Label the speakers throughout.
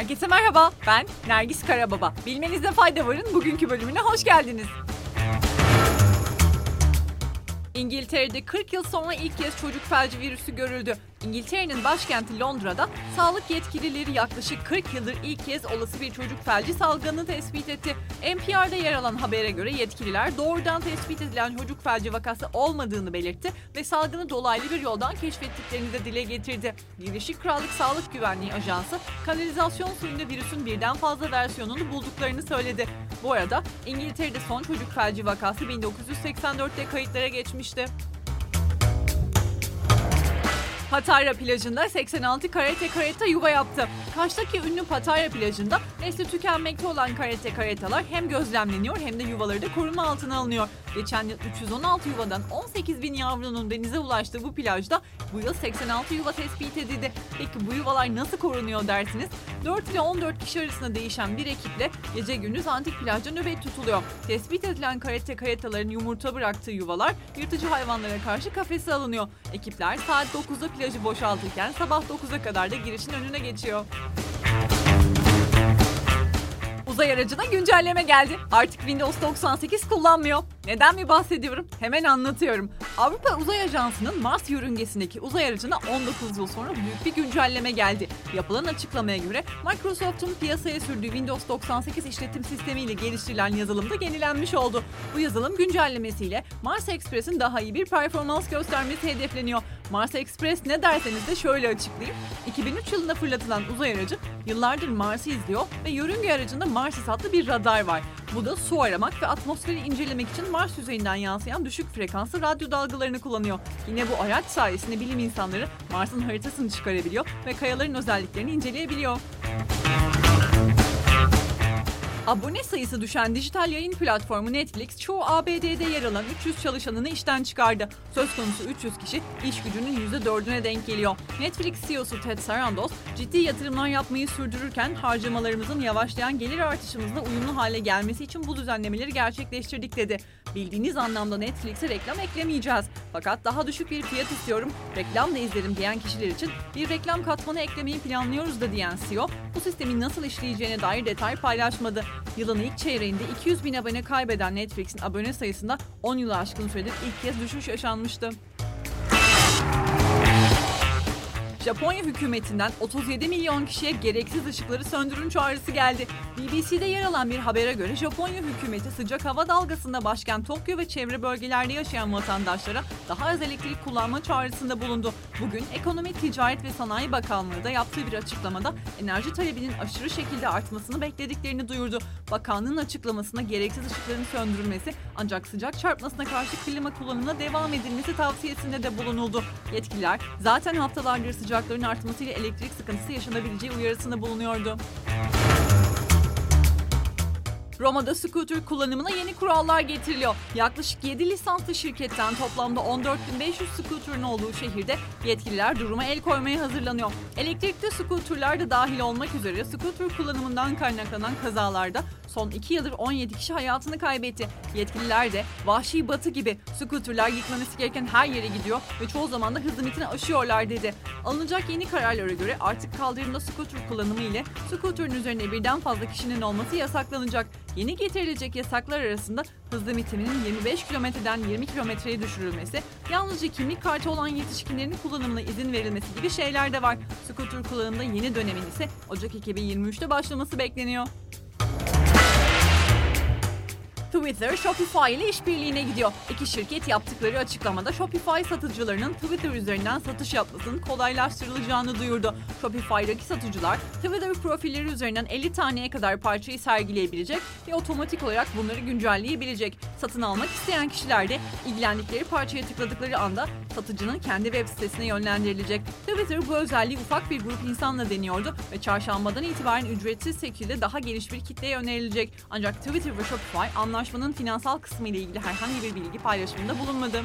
Speaker 1: Herkese merhaba, ben Nergis Karababa. Bilmenizde fayda varın bugünkü bölümüne hoş geldiniz. İngiltere'de 40 yıl sonra ilk kez çocuk felci virüsü görüldü. İngiltere'nin başkenti Londra'da sağlık yetkilileri yaklaşık 40 yıldır ilk kez olası bir çocuk felci salgını tespit etti. NPR'da yer alan habere göre yetkililer doğrudan tespit edilen çocuk felci vakası olmadığını belirtti ve salgını dolaylı bir yoldan keşfettiklerini de dile getirdi. Birleşik Krallık Sağlık Güvenliği Ajansı kanalizasyon suyunda virüsün birden fazla versiyonunu bulduklarını söyledi. Bu arada İngiltere'de son çocuk felci vakası 1984'te kayıtlara geçmişti. Patara plajında 86 karate kareta yuva yaptı. Kaş'taki ünlü Patara plajında nesli tükenmekte olan karate karetalar hem gözlemleniyor hem de yuvaları da koruma altına alınıyor. Geçen yıl 316 yuvadan 18 bin yavrunun denize ulaştığı bu plajda bu yıl 86 yuva tespit edildi. Peki bu yuvalar nasıl korunuyor dersiniz? 4 ile 14 kişi arasında değişen bir ekiple gece gündüz antik plajda nöbet tutuluyor. Tespit edilen karate karetaların yumurta bıraktığı yuvalar yırtıcı hayvanlara karşı kafese alınıyor. Ekipler saat 9'da plajı boşaltırken sabah 9'a kadar da girişin önüne geçiyor. Uzay aracına güncelleme geldi. Artık Windows 98 kullanmıyor. Neden mi bahsediyorum? Hemen anlatıyorum. Avrupa Uzay Ajansı'nın Mars yörüngesindeki uzay aracına 19 yıl sonra büyük bir güncelleme geldi. Yapılan açıklamaya göre Microsoft'un piyasaya sürdüğü Windows 98 işletim sistemiyle geliştirilen yazılımda yenilenmiş oldu. Bu yazılım güncellemesiyle Mars Express'in daha iyi bir performans göstermesi hedefleniyor. Mars Express ne derseniz de şöyle açıklayayım. 2003 yılında fırlatılan uzay aracı yıllardır Mars'ı izliyor ve yörünge aracında Marsis adlı bir radar var. Bu da su aramak ve atmosferi incelemek için Mars yüzeyinden yansıyan düşük frekanslı radyo dalgalarını kullanıyor. Yine bu araç sayesinde bilim insanları Mars'ın haritasını çıkarabiliyor ve kayaların özelliklerini inceleyebiliyor. Abone sayısı düşen dijital yayın platformu Netflix çoğu ABD'de yer alan 300 çalışanını işten çıkardı. Söz konusu 300 kişi iş gücünün %4'üne denk geliyor. Netflix CEO'su Ted Sarandos ciddi yatırımlar yapmayı sürdürürken harcamalarımızın yavaşlayan gelir artışımızla uyumlu hale gelmesi için bu düzenlemeleri gerçekleştirdik dedi. Bildiğiniz anlamda Netflix'e reklam eklemeyeceğiz. Fakat daha düşük bir fiyat istiyorum, reklam da izlerim diyen kişiler için bir reklam katmanı eklemeyi planlıyoruz da diyen CEO bu sistemin nasıl işleyeceğine dair detay paylaşmadı. Yılın ilk çeyreğinde 200 bin abone kaybeden Netflix'in abone sayısında 10 yılı aşkın süredir ilk kez düşüş yaşanmıştı. Japonya hükümetinden 37 milyon kişiye gereksiz ışıkları söndürün çağrısı geldi. BBC'de yer alan bir habere göre Japonya hükümeti sıcak hava dalgasında başkent Tokyo ve çevre bölgelerde yaşayan vatandaşlara daha az elektrik kullanma çağrısında bulundu. Bugün Ekonomi, Ticaret ve Sanayi Bakanlığı da yaptığı bir açıklamada enerji talebinin aşırı şekilde artmasını beklediklerini duyurdu. Bakanlığın açıklamasına gereksiz ışıkların söndürülmesi ancak sıcak çarpmasına karşı klima kullanımına devam edilmesi tavsiyesinde de bulunuldu. Yetkililer zaten haftalardır sıcakların artmasıyla elektrik sıkıntısı yaşanabileceği uyarısında bulunuyordu. Roma'da scooter kullanımına yeni kurallar getiriliyor. Yaklaşık 7 lisanslı şirketten toplamda 14.500 scooter'ın olduğu şehirde yetkililer duruma el koymaya hazırlanıyor. Elektrikli scooter'lar da dahil olmak üzere scooter kullanımından kaynaklanan kazalarda son 2 yıldır 17 kişi hayatını kaybetti. Yetkililer de vahşi batı gibi scooter'lar gitmemesi gereken her yere gidiyor ve çoğu zaman da hız limitini aşıyorlar dedi. Alınacak yeni kararlara göre artık kaldırımda scooter kullanımı ile scooter'ın üzerine birden fazla kişinin olması yasaklanacak. Yeni getirilecek yasaklar arasında hız limitinin 25 kilometreden 20 kilometreye düşürülmesi, yalnızca kimlik kartı olan yetişkinlerin kullanımına izin verilmesi gibi şeyler de var. Scooter kullanımında yeni dönemin ise Ocak 2023'te başlaması bekleniyor. Twitter, Shopify ile işbirliğine gidiyor. İki şirket yaptıkları açıklamada Shopify satıcılarının Twitter üzerinden satış yapmasının kolaylaştırılacağını duyurdu. Shopify'daki satıcılar Twitter profilleri üzerinden 50 taneye kadar parçayı sergileyebilecek ve otomatik olarak bunları güncelleyebilecek. Satın almak isteyen kişiler de ilgilendikleri parçaya tıkladıkları anda satıcının kendi web sitesine yönlendirilecek. Twitter bu özelliği ufak bir grup insanla deniyordu ve çarşambadan itibaren ücretsiz şekilde daha geniş bir kitleye önerilecek. Ancak Twitter ve Shopify anlaşmanın finansal kısmı ile ilgili herhangi bir bilgi paylaşımında bulunmadı.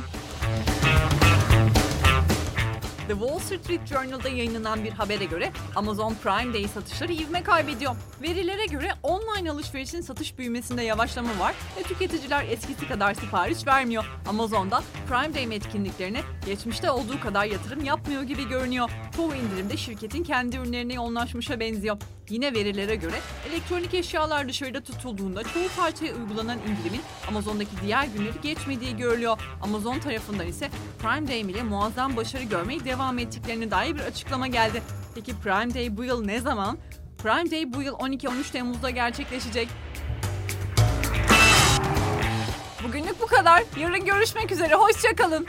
Speaker 1: The Wall Street Journal'da yayınlanan bir habere göre Amazon Prime Day satışları ivme kaybediyor. Verilere göre online alışverişin satış büyümesinde yavaşlama var ve tüketiciler eskisi kadar sipariş vermiyor. Amazon'da Prime Day etkinliklerine geçmişte olduğu kadar yatırım yapmıyor gibi görünüyor. Çoğu indirimde şirketin kendi ürünlerine yoğunlaşmışa benziyor. Yine verilere göre elektronik eşyalar dışarıda tutulduğunda çoğu parçaya uygulanan indirimin Amazon'daki diğer günleri geçmediği görülüyor. Amazon tarafından ise Prime Day ile muazzam başarı görmeye devam ettiklerine dair bir açıklama geldi. Peki Prime Day bu yıl ne zaman? Prime Day bu yıl 12-13 Temmuz'da gerçekleşecek. Bugünlük bu kadar. Yarın görüşmek üzere. Hoşçakalın.